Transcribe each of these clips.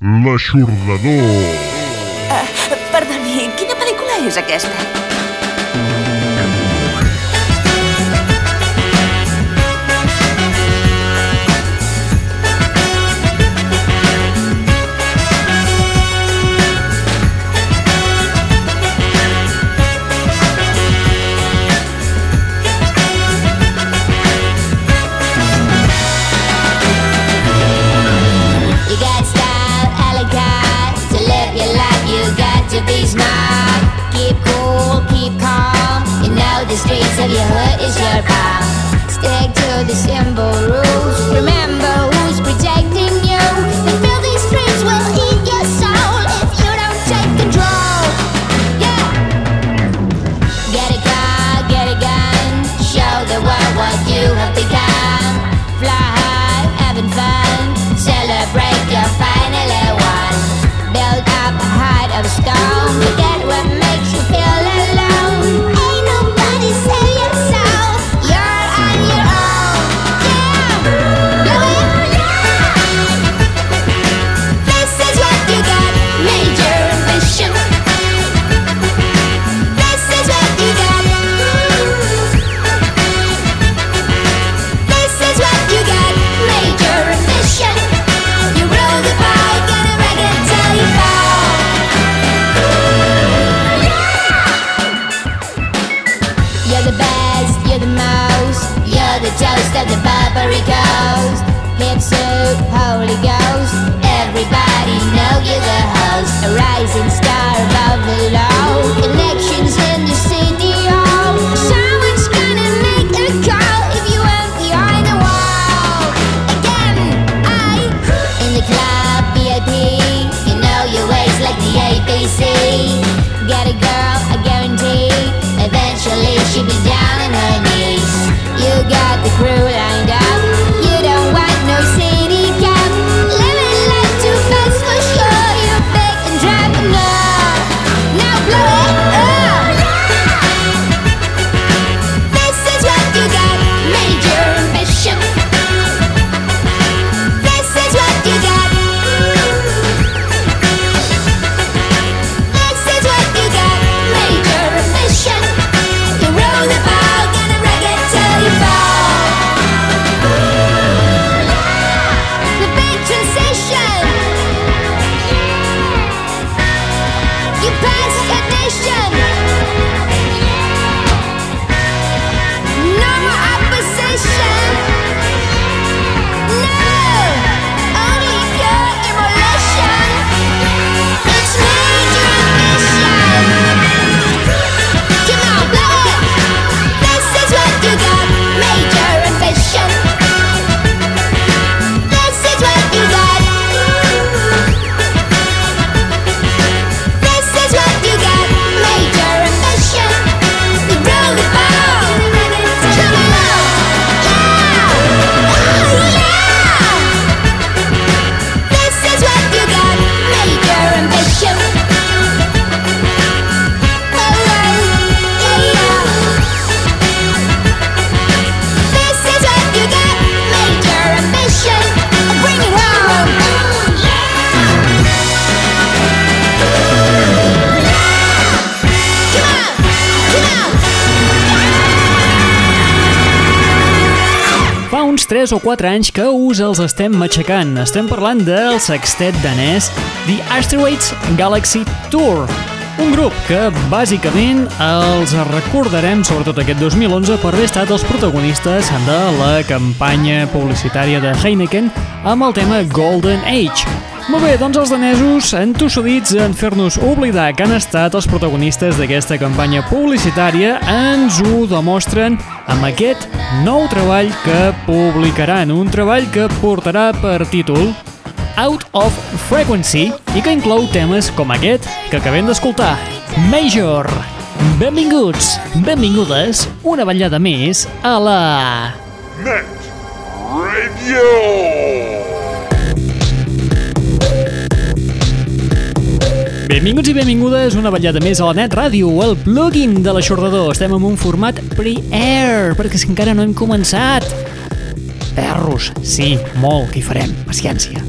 L'aixordador. Uh, perdoni, quina pel·lícula és aquesta? streets of your hood is your bomb. Stick to the simple rules. Remember. 3 o 4 anys que us els estem matxacant. Estem parlant del sextet danès The Asteroids Galaxy Tour, un grup que bàsicament els recordarem, sobretot aquest 2011, per haver estat els protagonistes de la campanya publicitària de Heineken amb el tema Golden Age, molt bé, doncs els danesos, entossudits en fer-nos oblidar que han estat els protagonistes d'aquesta campanya publicitària, ens ho demostren amb aquest nou treball que publicaran, un treball que portarà per títol Out of Frequency i que inclou temes com aquest que acabem d'escoltar, Major. Benvinguts, benvingudes, una ballada més a la... Net Radio! Benvinguts i benvingudes una vetllada més a la Net Ràdio, el plugin de l'aixordador. Estem en un format pre-air, perquè és que encara no hem començat. Perros, sí, molt, que hi farem, paciència.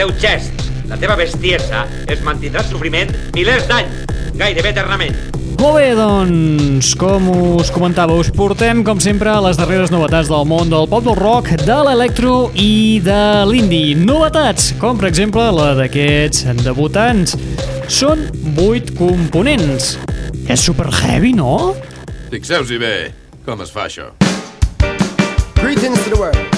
Teu xest, La teva bestiesa es mantindrà en sofriment milers d'anys, gairebé eternament. Molt bé, doncs, com us comentava, us portem, com sempre, les darreres novetats del món del pop del rock, de l'electro i de l'indie. Novetats, com per exemple la d'aquests debutants. Són 8 components. És super heavy, no? Fixeu-s'hi bé com es fa això. Greetings to the world.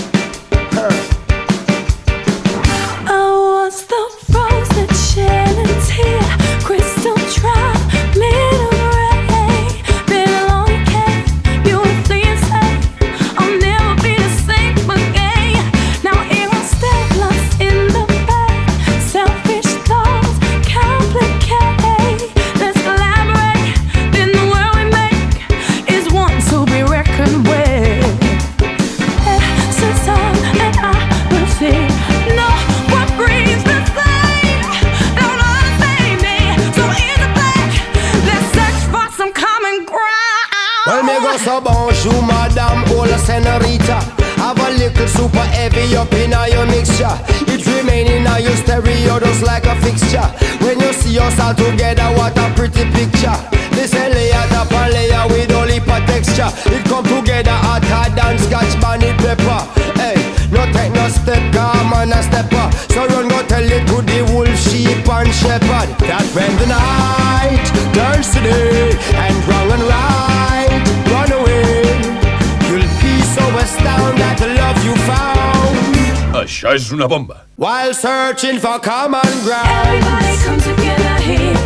Just like a fixture. When you see us all together, what a pretty picture. This a layer a layer with all heap texture. It come together hotter than scotch bonnet pepper. Hey, no take no step, come on a stepper. So run go tell it to the wolf, sheep and shepherd. Found Això és una bomba. while searching for common ground. Everybody come together, hear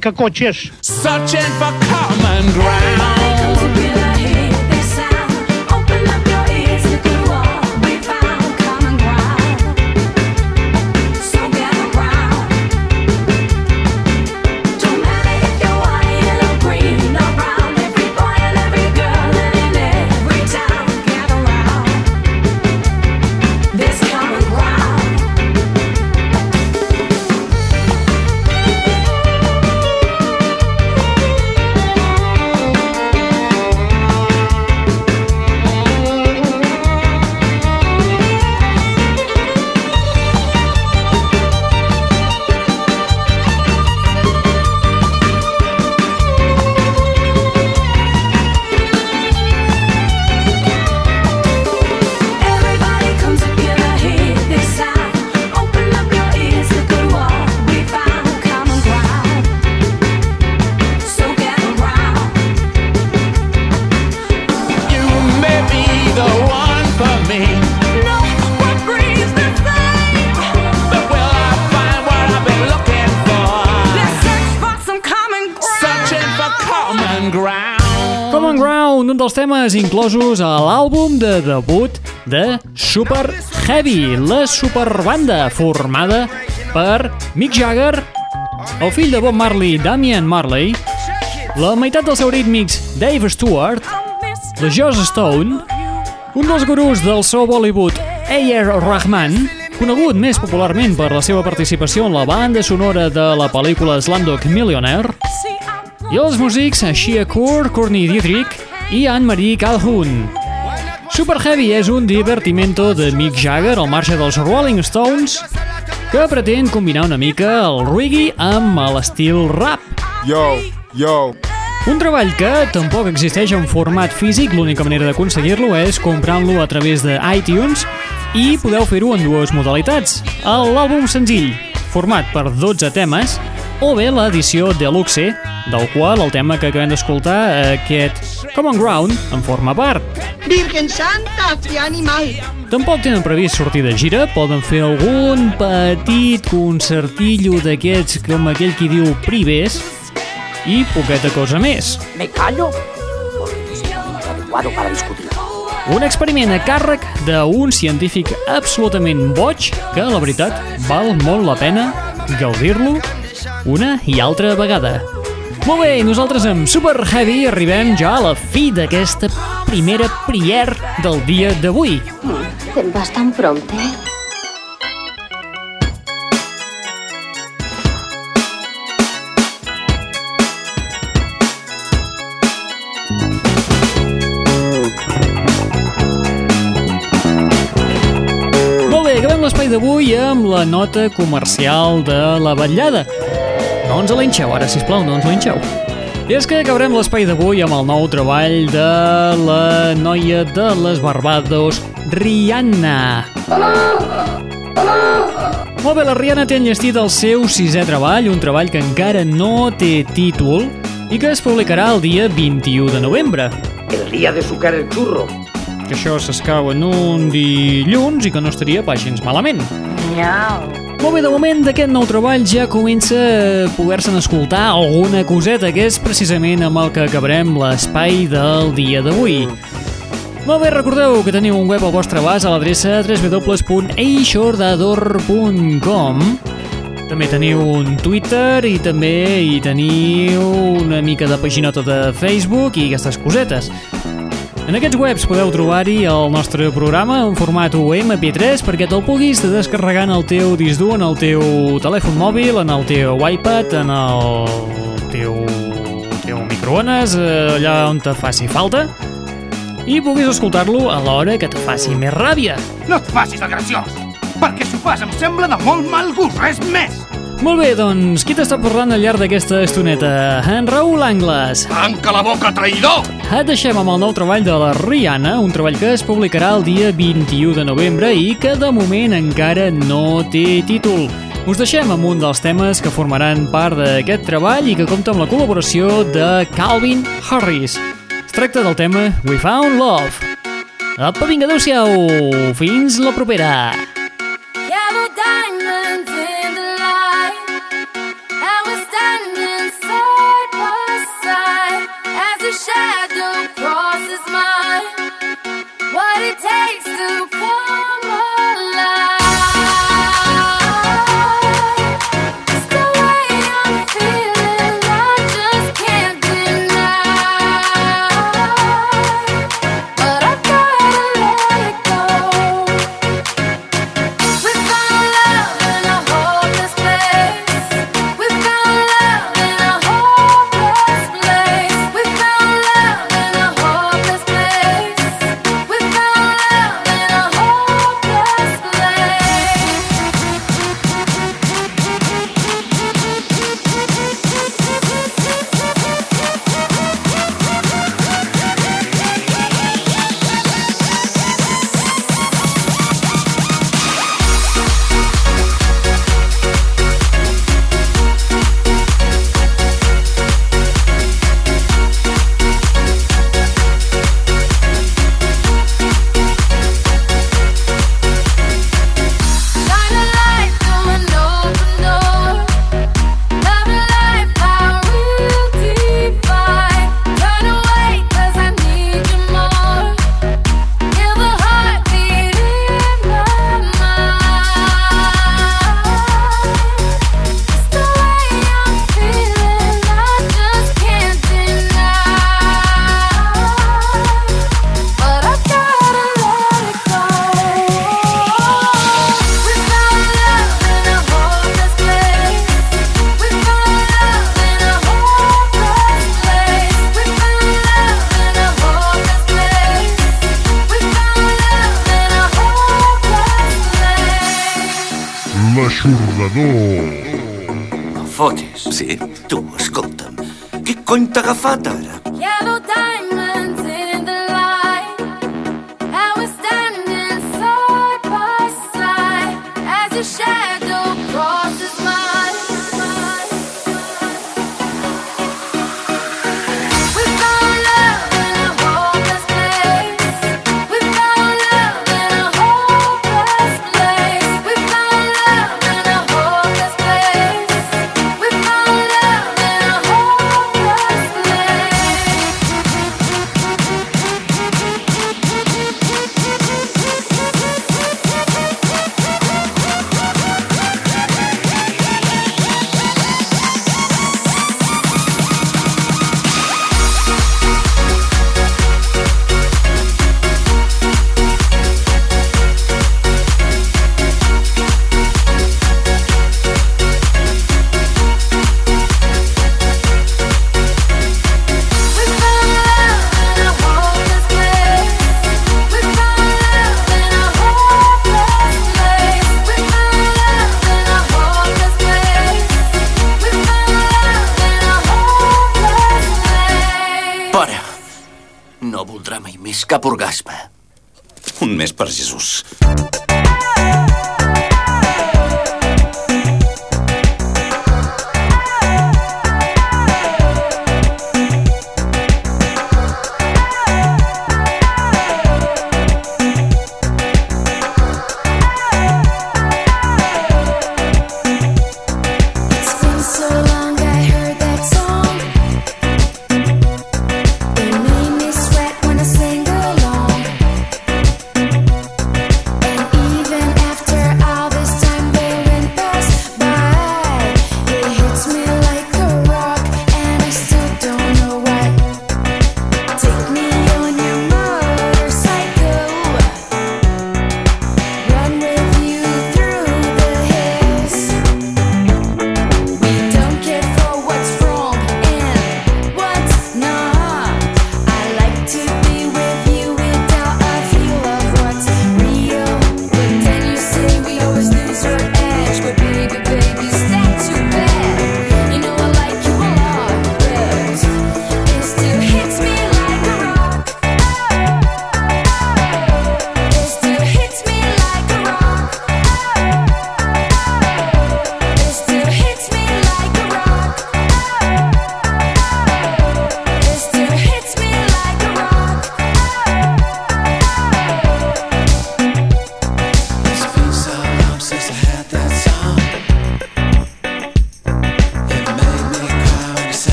És un trencacotxes. Searching for common ground. Dels temes inclosos a l'àlbum de debut de Super Heavy, la superbanda formada per Mick Jagger, el fill de Bob Marley, Damian Marley, la meitat dels seus rítmics, Dave Stewart, la Joss Stone, un dels gurus del so Bollywood, A.R. Rahman, conegut més popularment per la seva participació en la banda sonora de la pel·lícula Slumdog Millionaire, i els músics Shia Kur, Courtney Dietrich i Anne-Marie Calhoun. Super Heavy és un divertimento de Mick Jagger al marge dels Rolling Stones que pretén combinar una mica el reggae amb l'estil rap. Yo, yo. Un treball que tampoc existeix en format físic, l'única manera d'aconseguir-lo és comprant-lo a través de iTunes i podeu fer-ho en dues modalitats. L'àlbum senzill, format per 12 temes, o bé l'edició Deluxe, del qual el tema que acabem d'escoltar, aquest Common Ground, en forma part. Virgen Santa, qué animal. Tampoc tenen previst sortir de gira, poden fer algun petit concertillo d'aquests, com aquell qui diu privés, i poqueta cosa més. Me callo porque único adecuado para discutir. Un experiment a càrrec d'un científic absolutament boig que, la veritat, val molt la pena gaudir-lo una i altra vegada. Molt bé, nosaltres amb Super Heavy arribem ja a la fi d'aquesta primera prier del dia d'avui. Te'n vas tan prompte? L'espai d'avui amb la nota comercial de la vetllada. No ens alenxeu ara, sisplau, no ens alenxeu. I és que acabarem l'espai d'avui amb el nou treball de la noia de les Barbados, Rihanna. Molt bé, la Rihanna té enllestit el seu sisè treball, un treball que encara no té títol i que es publicarà el dia 21 de novembre. El día de sucar el churro. Que això s'escau en un dilluns i que no estaria pas gens malament. Miau. Molt bé, de moment d'aquest nou treball ja comença a poder-se'n escoltar alguna coseta, que és precisament amb el que acabarem l'espai del dia d'avui. Molt bé, recordeu que teniu un web al vostre abast a l'adreça www.eixordador.com També teniu un Twitter i també hi teniu una mica de paginota de Facebook i aquestes cosetes. En aquests webs podeu trobar-hi el nostre programa en format UMP3 perquè te'l puguis descarregar en el teu disc dur, en el teu telèfon mòbil, en el teu iPad, en el teu, teu microones, eh, allà on te faci falta, i puguis escoltar-lo a l'hora que te faci més ràbia. No et facis el graciós, perquè si ho fas em sembla de molt mal gust, res més. Molt bé, doncs, qui t'està parlant al llarg d'aquesta estoneta? En Raül Angles. Tanca la boca, traïdor! Et deixem amb el nou treball de la Rihanna, un treball que es publicarà el dia 21 de novembre i que de moment encara no té títol. Us deixem amb un dels temes que formaran part d'aquest treball i que compta amb la col·laboració de Calvin Harris. Es tracta del tema We Found Love. Apa, vinga, adeu-siau! Fins la propera! Tu, ascolta'm, que conta agafat ara? Ja No voldrà mai més cap orgasme. Un mes per Jesús.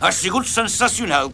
A sigut sensacional.